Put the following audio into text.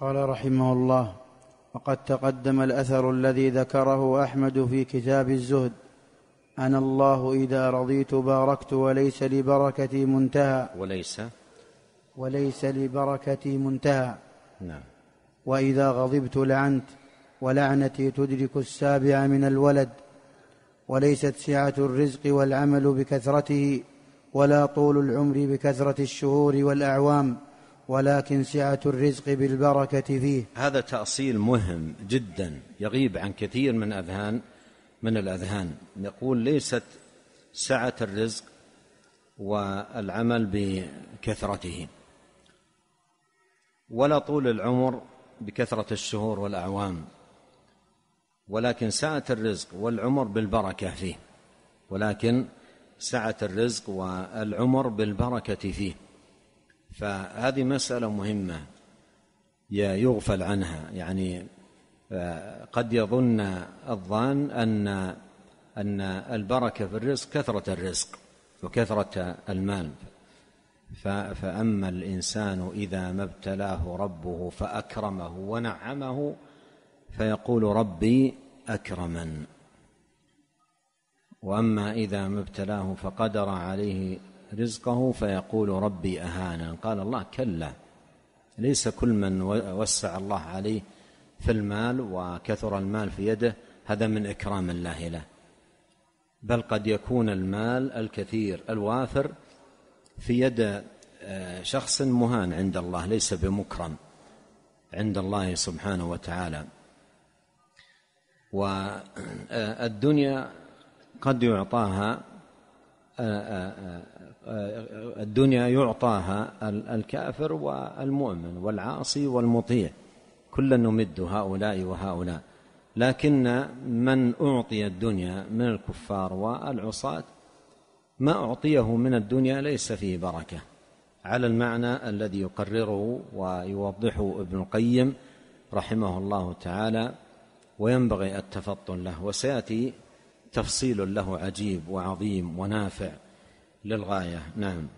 قال رحمه الله وقد تقدم الأثر الذي ذكره أحمد في كتاب الزهد أنا الله إذا رضيت باركت وليس لبركتي منتهى وليس وليس لبركتي منتهى نعم. وإذا غضبت لعنت ولعنتي تدرك السابع من الولد وليست سعة الرزق والعمل بكثرته ولا طول العمر بكثرة الشهور والأعوام ولكن سعة الرزق بالبركة فيه. هذا تأصيل مهم جدا يغيب عن كثير من أذهان من الأذهان. يقول ليست سعة الرزق والعمل بكثرته. ولا طول العمر بكثرة الشهور والأعوام. ولكن سعة الرزق والعمر بالبركة فيه. ولكن سعة الرزق والعمر بالبركة فيه. فهذه مسألة مهمة. يغفل عنها. يعني آه، قد يظن الظان أن أن البركة في الرزق كثرة الرزق وكثرة المال. فأما الإنسان إذا ما ابتلاه ربه فأكرمه ونعمه فيقول ربي أكرمن. وأما إذا ما ابتلاه فقدر عليه رزقه فيقول ربي أهانا. قال الله كلا ليس كل من وسع الله عليه في المال وكثر المال في يده هذا من إكرام الله له. بل قد يكون المال الكثير الوافر في يد آه، شخص مهان عند الله ليس بمكرم عند الله سبحانه وتعالى. والدنيا قد يعطاها آه، آه، الدنيا يعطاها الكافر والمؤمن والعاصي والمطيع. كلا نمد هؤلاء وهؤلاء. لكن من أعطي الدنيا من الكفار والعصاة ما أعطيه من الدنيا ليس فيه بركة. على المعنى الذي يقرره ويوضحه ابن القيم رحمه الله تعالى وينبغي التفطن له وسيأتي تفصيل له عجيب وعظيم ونافع للغاية. نعم.